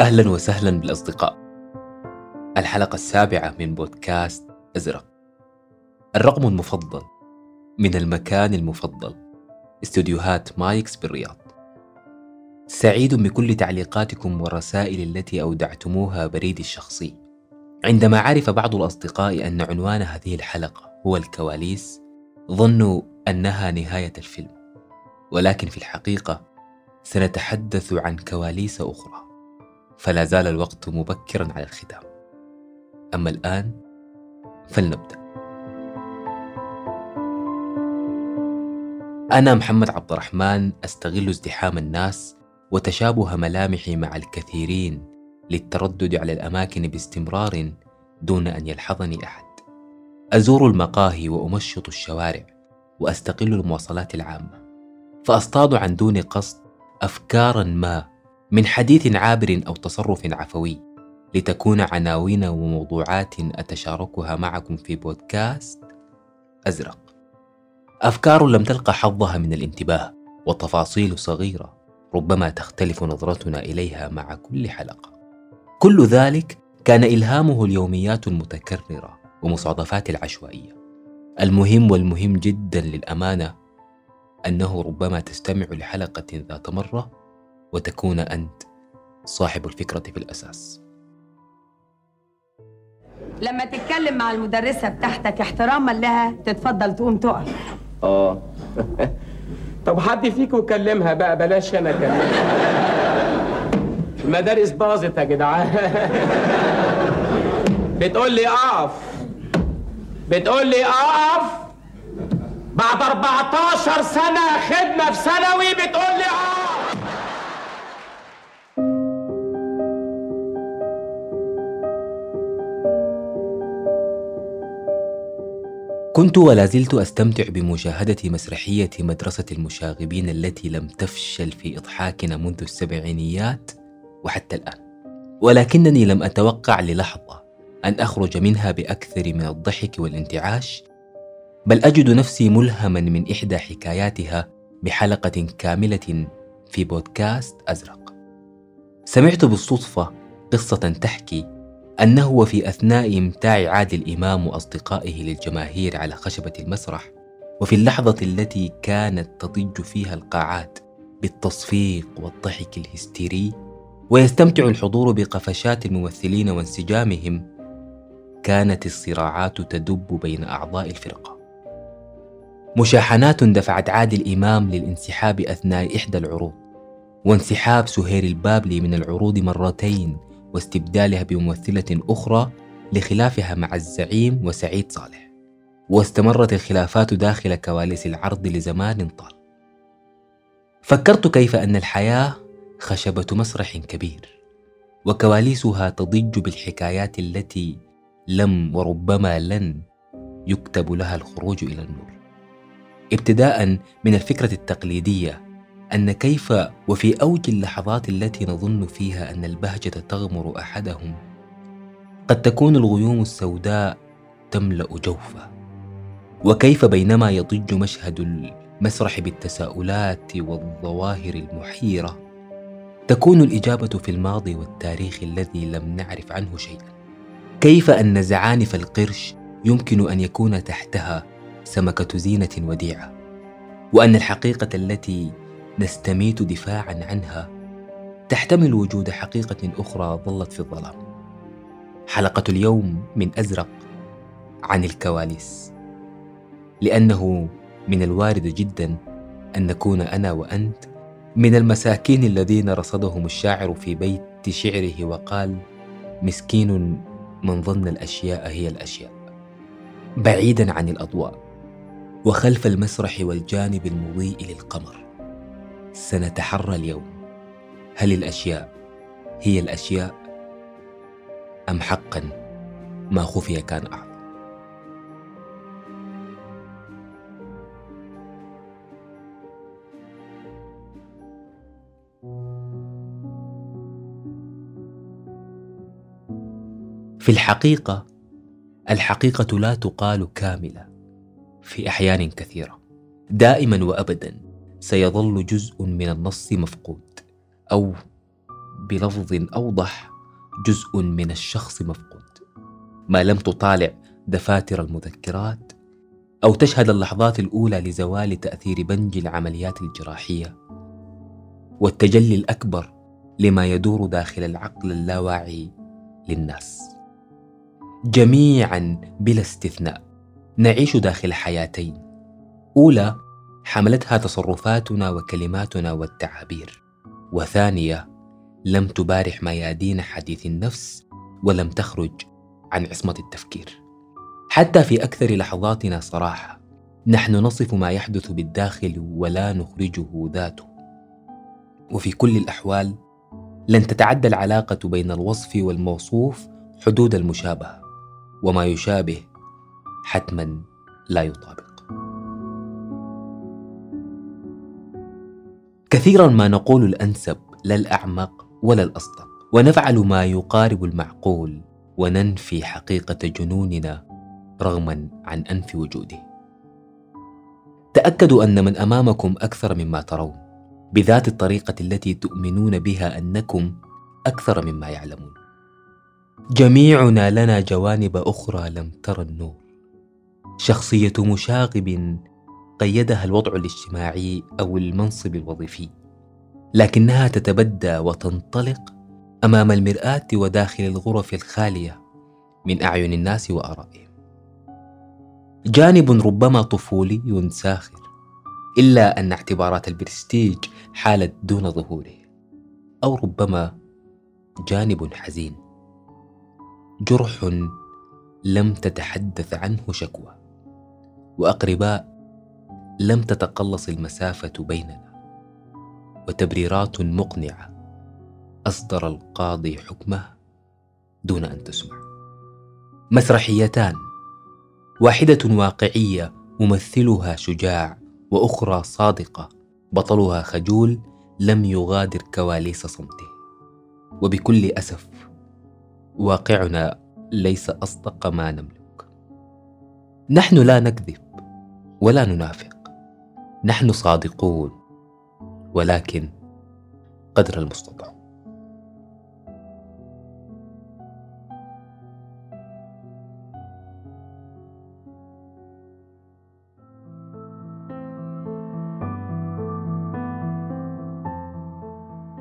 أهلا وسهلا بالأصدقاء. الحلقة السابعة من بودكاست أزرق. الرقم المفضل من المكان المفضل. استوديوهات مايكس بالرياض. سعيد بكل تعليقاتكم والرسائل التي أودعتموها بريدي الشخصي. عندما عرف بعض الأصدقاء أن عنوان هذه الحلقة هو الكواليس ظنوا أنها نهاية الفيلم. ولكن في الحقيقة سنتحدث عن كواليس أخرى. فلا زال الوقت مبكرا على الختام. أما الآن فلنبدأ. أنا محمد عبد الرحمن أستغل ازدحام الناس وتشابه ملامحي مع الكثيرين للتردد على الأماكن باستمرار دون أن يلحظني أحد. أزور المقاهي وأمشط الشوارع وأستقل المواصلات العامة. فأصطاد عن دون قصد أفكارا ما من حديث عابر أو تصرف عفوي لتكون عناوين وموضوعات أتشاركها معكم في بودكاست أزرق. أفكار لم تلقى حظها من الانتباه وتفاصيل صغيرة ربما تختلف نظرتنا إليها مع كل حلقة. كل ذلك كان إلهامه اليوميات المتكررة ومصادفات العشوائية. المهم والمهم جدا للأمانة أنه ربما تستمع لحلقة ذات مرة وتكون أنت صاحب الفكرة في الأساس. لما تتكلم مع المدرسة بتاعتك احتراما لها تتفضل تقوم تقف. آه. طب حد فيكم كلمها بقى؟ بلاش أنا أكلمها. المدارس باظت يا جدعان. بتقول لي أقف. بتقول لي أقف. بعد 14 سنة خدمة في ثانوي بتقول لي أقف. كنت ولا زلت أستمتع بمشاهدة مسرحية مدرسة المشاغبين التي لم تفشل في إضحاكنا منذ السبعينيات وحتى الآن. ولكنني لم أتوقع للحظة أن أخرج منها بأكثر من الضحك والانتعاش بل أجد نفسي ملهما من إحدى حكاياتها بحلقة كاملة في بودكاست أزرق. سمعت بالصدفة قصة تحكي أنه وفي أثناء إمتاع عادل إمام وأصدقائه للجماهير على خشبة المسرح وفي اللحظة التي كانت تضج فيها القاعات بالتصفيق والضحك الهستيري ويستمتع الحضور بقفشات الممثلين وانسجامهم كانت الصراعات تدب بين أعضاء الفرقة. مشاحنات دفعت عادل إمام للانسحاب أثناء إحدى العروض وانسحاب سهير البابلي من العروض مرتين واستبدالها بممثلة أخرى لخلافها مع الزعيم وسعيد صالح. واستمرت الخلافات داخل كواليس العرض لزمان طال. فكرت كيف أن الحياة خشبة مسرح كبير وكواليسها تضج بالحكايات التي لم وربما لن يكتب لها الخروج إلى النور. ابتداء من الفكرة التقليدية أن كيف وفي أوج اللحظات التي نظن فيها أن البهجة تغمر أحدهم قد تكون الغيوم السوداء تملأ جوفه. وكيف بينما يضج مشهد المسرح بالتساؤلات والظواهر المحيرة تكون الإجابة في الماضي والتاريخ الذي لم نعرف عنه شيئا. كيف أن زعانف القرش يمكن أن يكون تحتها سمكة زينة وديعة وأن الحقيقة التي نستميت دفاعا عنها تحتمل وجود حقيقة أخرى ظلت في الظلام. حلقة اليوم من أزرق عن الكواليس. لأنه من الوارد جدا أن نكون أنا وأنت من المساكين الذين رصدهم الشاعر في بيت شعره وقال: مسكين من ظن الأشياء هي الأشياء. بعيدا عن الأضواء وخلف المسرح والجانب المضيء للقمر. سنتحرى اليوم. هل الأشياء هي الأشياء أم حقا ما خفي كان أعظم؟ في الحقيقة الحقيقة لا تقال كاملة في أحيان كثيرة دائما وابدا. سيظل جزء من النص مفقود أو بلفظ أوضح جزء من الشخص مفقود. ما لم تطالع دفاتر المذكرات أو تشهد اللحظات الأولى لزوال تأثير بنج العمليات الجراحية. والتجلي الأكبر لما يدور داخل العقل اللاواعي للناس. جميعا بلا استثناء نعيش داخل حياتين. أولى حملتها تصرفاتنا وكلماتنا والتعابير. وثانية لم تبارح ميادين حديث النفس ولم تخرج عن عصمة التفكير. حتى في أكثر لحظاتنا صراحة نحن نصف ما يحدث بالداخل ولا نخرجه ذاته. وفي كل الأحوال لن تتعدى العلاقة بين الوصف والموصوف حدود المشابهة وما يشابه حتما لا يطابق. كثيرا ما نقول الأنسب لا الأعمق ولا الأصدق ونفعل ما يقارب المعقول وننفي حقيقة جنوننا رغما عن أنف وجوده. تأكدوا أن من أمامكم أكثر مما ترون بذات الطريقة التي تؤمنون بها أنكم أكثر مما يعلمون. جميعنا لنا جوانب أخرى لم ترى النور. شخصية مشاغب قيدها الوضع الاجتماعي أو المنصب الوظيفي لكنها تتبدى وتنطلق أمام المرآة وداخل الغرف الخالية من أعين الناس وآرائهم. جانب ربما طفولي ساخر إلا أن اعتبارات البرستيج حالت دون ظهوره أو ربما جانب حزين. جرح لم تتحدث عنه شكوى وأقرباء لم تتقلص المسافة بيننا. وتبريرات مقنعة أصدر القاضي حكمه دون أن تسمع. مسرحيتان واحدة واقعية ممثلها شجاع وأخرى صادقة بطلها خجول لم يغادر كواليس صمته. وبكل أسف واقعنا ليس أصدق ما نملك. نحن لا نكذب ولا ننافق. نحن صادقون ولكن قدر المستطاع.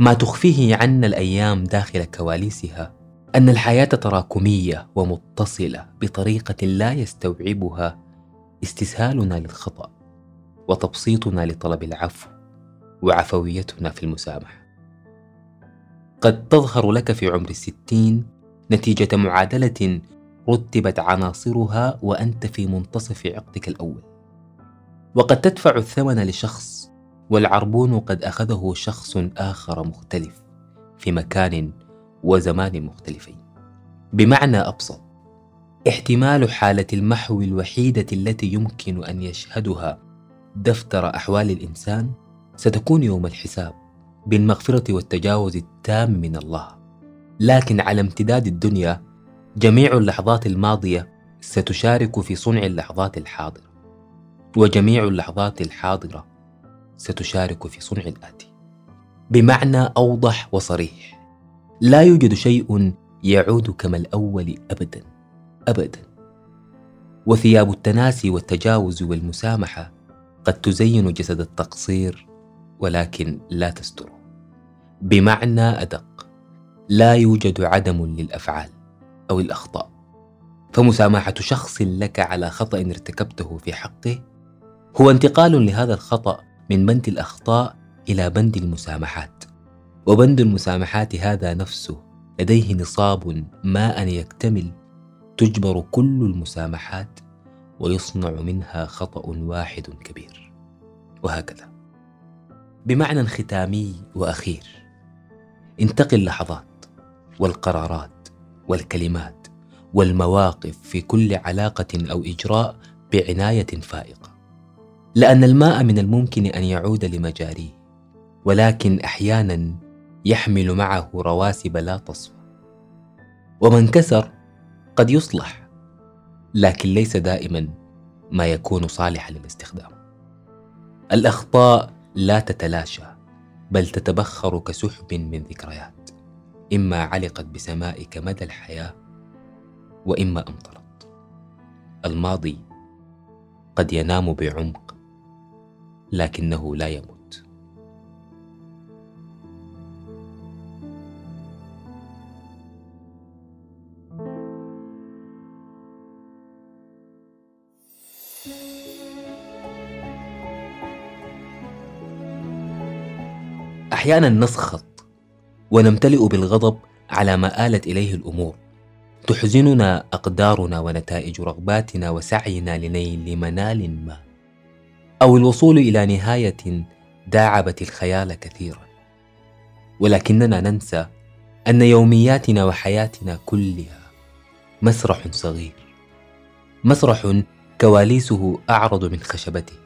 ما تخفيه عنا الأيام داخل كواليسها أن الحياة تراكمية ومتصلة بطريقة لا يستوعبها استسهالنا للخطأ. وتبسيطنا لطلب العفو وعفويتنا في المسامحة. قد تظهر لك في عمر الستين نتيجة معادلة رتبت عناصرها وأنت في منتصف عقدك الأول. وقد تدفع الثمن لشخص والعربون قد أخذه شخص آخر مختلف في مكان وزمان مختلفين. بمعنى أبسط احتمال حالة المحو الوحيدة التي يمكن أن يشهدها دفتر أحوال الإنسان ستكون يوم الحساب بالمغفرة والتجاوز التام من الله. لكن على امتداد الدنيا جميع اللحظات الماضية ستشارك في صنع اللحظات الحاضرة. وجميع اللحظات الحاضرة ستشارك في صنع الآتي. بمعنى أوضح وصريح لا يوجد شيء يعود كما الأول أبدا أبدا. وثياب التناسي والتجاوز والمسامحة قد تزين جسد التقصير ولكن لا تستره. بمعنى أدق لا يوجد عدم للأفعال أو الأخطاء. فمسامحة شخص لك على خطأ ارتكبته في حقه هو انتقال لهذا الخطأ من بند الأخطاء إلى بند المسامحات. وبند المسامحات هذا نفسه لديه نصاب ما أن يكتمل تجبر كل المسامحات ويصنع منها خطأ واحد كبير. وهكذا. بمعنى ختامي وأخير انتقي اللحظات والقرارات والكلمات والمواقف في كل علاقة أو إجراء بعناية فائقة. لأن الماء من الممكن أن يعود لمجاريه ولكن أحيانا يحمل معه رواسب لا تصفى. ومن كسر قد يصلح. لكن ليس دائما ما يكون صالحا للاستخدام. الأخطاء لا تتلاشى بل تتبخر كسحب من ذكريات. إما علقت بسمائك مدى الحياة وإما أمطرت. الماضي قد ينام بعمق لكنه لا يموت. أحيانا نسخط ونمتلئ بالغضب على ما آلت إليه الأمور. تحزننا أقدارنا ونتائج رغباتنا وسعينا لنيل منال ما. أو الوصول إلى نهاية داعبت الخيال كثيرا. ولكننا ننسى أن يومياتنا وحياتنا كلها مسرح صغير. مسرح كواليسه أعرض من خشبته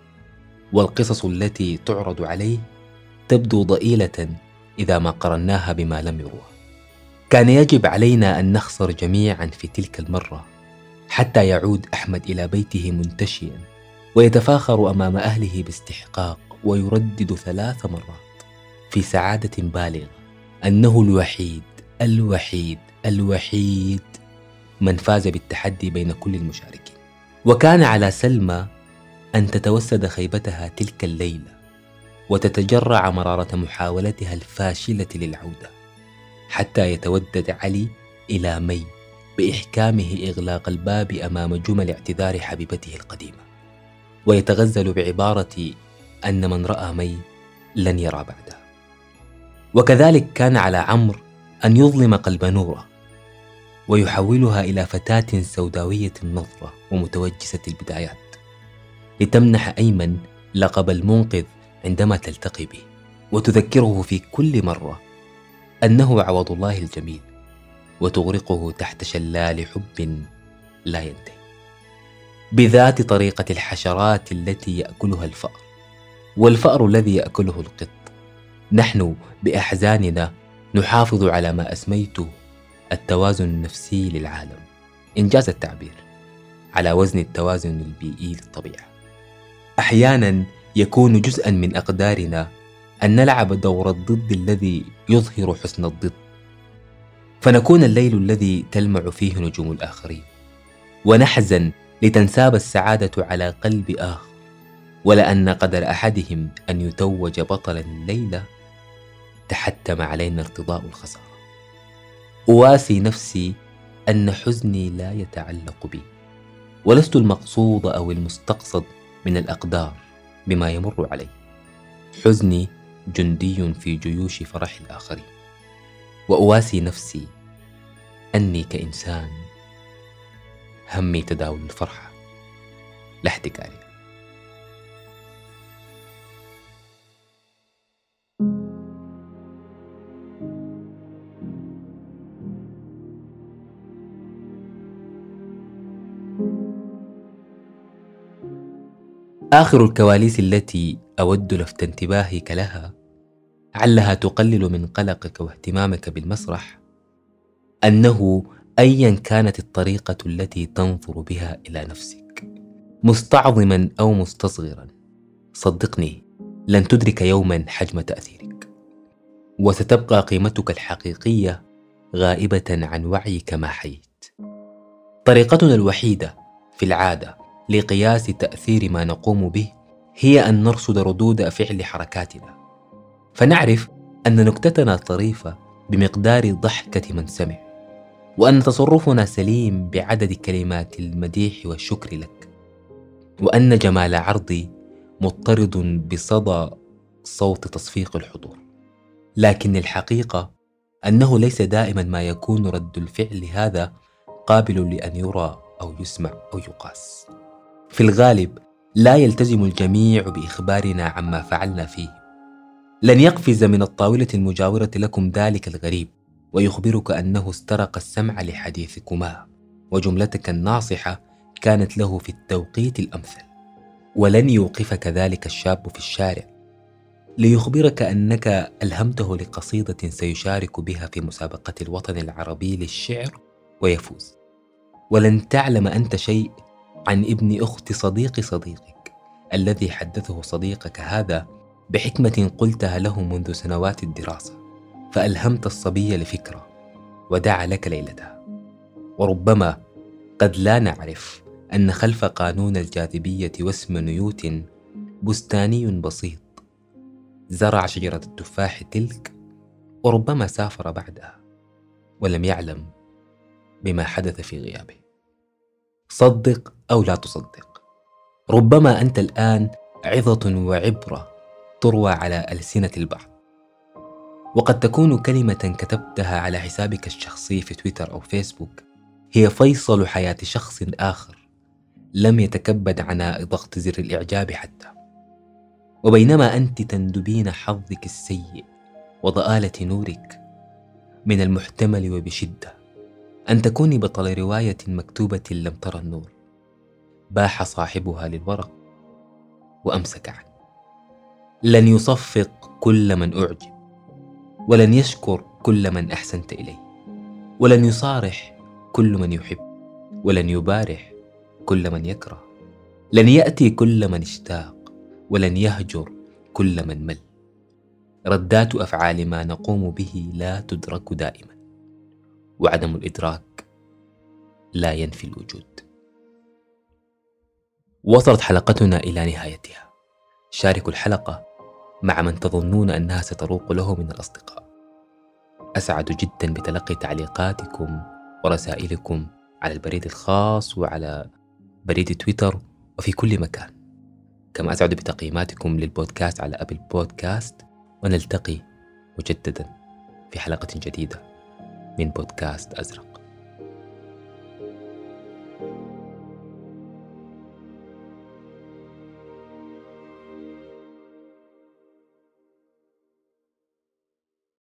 والقصص التي تعرض عليه تبدو ضئيلة إذا ما قرناها بما لم يروى كان يجب علينا أن نخسر جميعا في تلك المرة حتى يعود أحمد إلى بيته منتشيا ويتفاخر أمام أهله باستحقاق ويردد ثلاث مرات في سعادة بالغة أنه الوحيد الوحيد الوحيد من فاز بالتحدي بين كل المشاركين. وكان على سلمى أن تتوسد خيبتها تلك الليلة. وتتجرع مرارة محاولتها الفاشلة للعودة حتى يتودد علي إلى مي بإحكامه إغلاق الباب أمام جمل اعتذار حبيبته القديمة. ويتغزل بعبارة أن من رأى مي لن يرى بعدها. وكذلك كان على عمرو أن يظلم قلب نوره ويحولها إلى فتاة سوداوية النظرة ومتوجسة البدايات لتمنح أيمن لقب المنقذ عندما تلتقي به وتذكره في كل مرة أنه عوض الله الجميل وتغرقه تحت شلال حب لا ينتهي. بذات طريقة الحشرات التي يأكلها الفأر والفأر الذي يأكله القط نحن بأحزاننا نحافظ على ما أسميته التوازن النفسي للعالم. إنجاز التعبير على وزن التوازن البيئي للطبيعة. أحيانا يكون جزءا من أقدارنا أن نلعب دور الضد الذي يظهر حسن الضد. فنكون الليل الذي تلمع فيه نجوم الآخرين. ونحزن لتنساب السعادة على قلب آخر. ولان قدر أحدهم أن يتوج بطلا الليلة تحتم علينا ارتضاء الخسارة. أواسي نفسي أن حزني لا يتعلق بي. ولست المقصود أو المستقصد من الأقدار. بما يمر علي حزني جندي في جيوش فرح الآخرين. وأواسي نفسي أني كإنسان همي تداول الفرحة. لا احتكارها آخر الكواليس التي أود لفت انتباهك لها علها تقلل من قلقك واهتمامك بالمسرح أنه أيا كانت الطريقة التي تنظر بها إلى نفسك مستعظما أو مستصغرا. صدقني لن تدرك يوما حجم تأثيرك وستبقى قيمتك الحقيقية غائبة عن وعيك ما حييت. طريقتنا الوحيدة في العادة لقياس تأثير ما نقوم به هي أن نرصد ردود فعل حركاتنا. فنعرف أن نكتتنا طريفه بمقدار ضحكة من سمع وأن تصرفنا سليم بعدد كلمات المديح والشكر لك وأن جمال عرضي مضطرد بصدى صوت تصفيق الحضور. لكن الحقيقة أنه ليس دائما ما يكون رد الفعل هذا قابل لأن يرى أو يسمع أو يقاس. في الغالب لا يلتزم الجميع بإخبارنا عما فعلنا فيه. لن يقفز من الطاولة المجاورة لكم ذلك الغريب ويخبرك أنه استرق السمع لحديثكما وجملتك الناصحة كانت له في التوقيت الأمثل. ولن يوقفك ذلك الشاب في الشارع. ليخبرك أنك ألهمته لقصيدة سيشارك بها في مسابقة الوطن العربي للشعر ويفوز. ولن تعلم أنت شيء عن ابن أخت صديق صديقك الذي حدثه صديقك هذا بحكمة قلتها له منذ سنوات الدراسة فألهمت الصبي لفكره ودعا لك ليلتها. وربما قد لا نعرف أن خلف قانون الجاذبية واسم نيوتن بستاني بسيط زرع شجرة التفاح تلك وربما سافر بعدها ولم يعلم بما حدث في غيابه. صدق أو لا تصدق. ربما أنت الآن عظة وعبرة تروى على ألسنة البعض. وقد تكون كلمة كتبتها على حسابك الشخصي في تويتر أو فيسبوك هي فيصل حياة شخص آخر لم يتكبد عناء ضغط زر الإعجاب حتى. وبينما أنت تندبين حظك السيء وضآلة نورك من المحتمل وبشدة أن تكوني بطل رواية مكتوبة لم ترى النور. باح صاحبها للورق وأمسك عنه. لن يصفق كل من أعجب ولن يشكر كل من أحسنت إليه ولن يصارح كل من يحب ولن يبارح كل من يكره لن يأتي كل من اشتاق ولن يهجر كل من مل. ردات أفعال ما نقوم به لا تدرك دائما وعدم الإدراك لا ينفي الوجود. وصلت حلقتنا إلى نهايتها. شاركوا الحلقة مع من تظنون أنها ستروق له من الأصدقاء. أسعد جدا بتلقي تعليقاتكم ورسائلكم على البريد الخاص وعلى بريد تويتر وفي كل مكان. كما أسعد بتقييماتكم للبودكاست على أبل بودكاست ونلتقي مجددا في حلقة جديدة من بودكاست أزرق.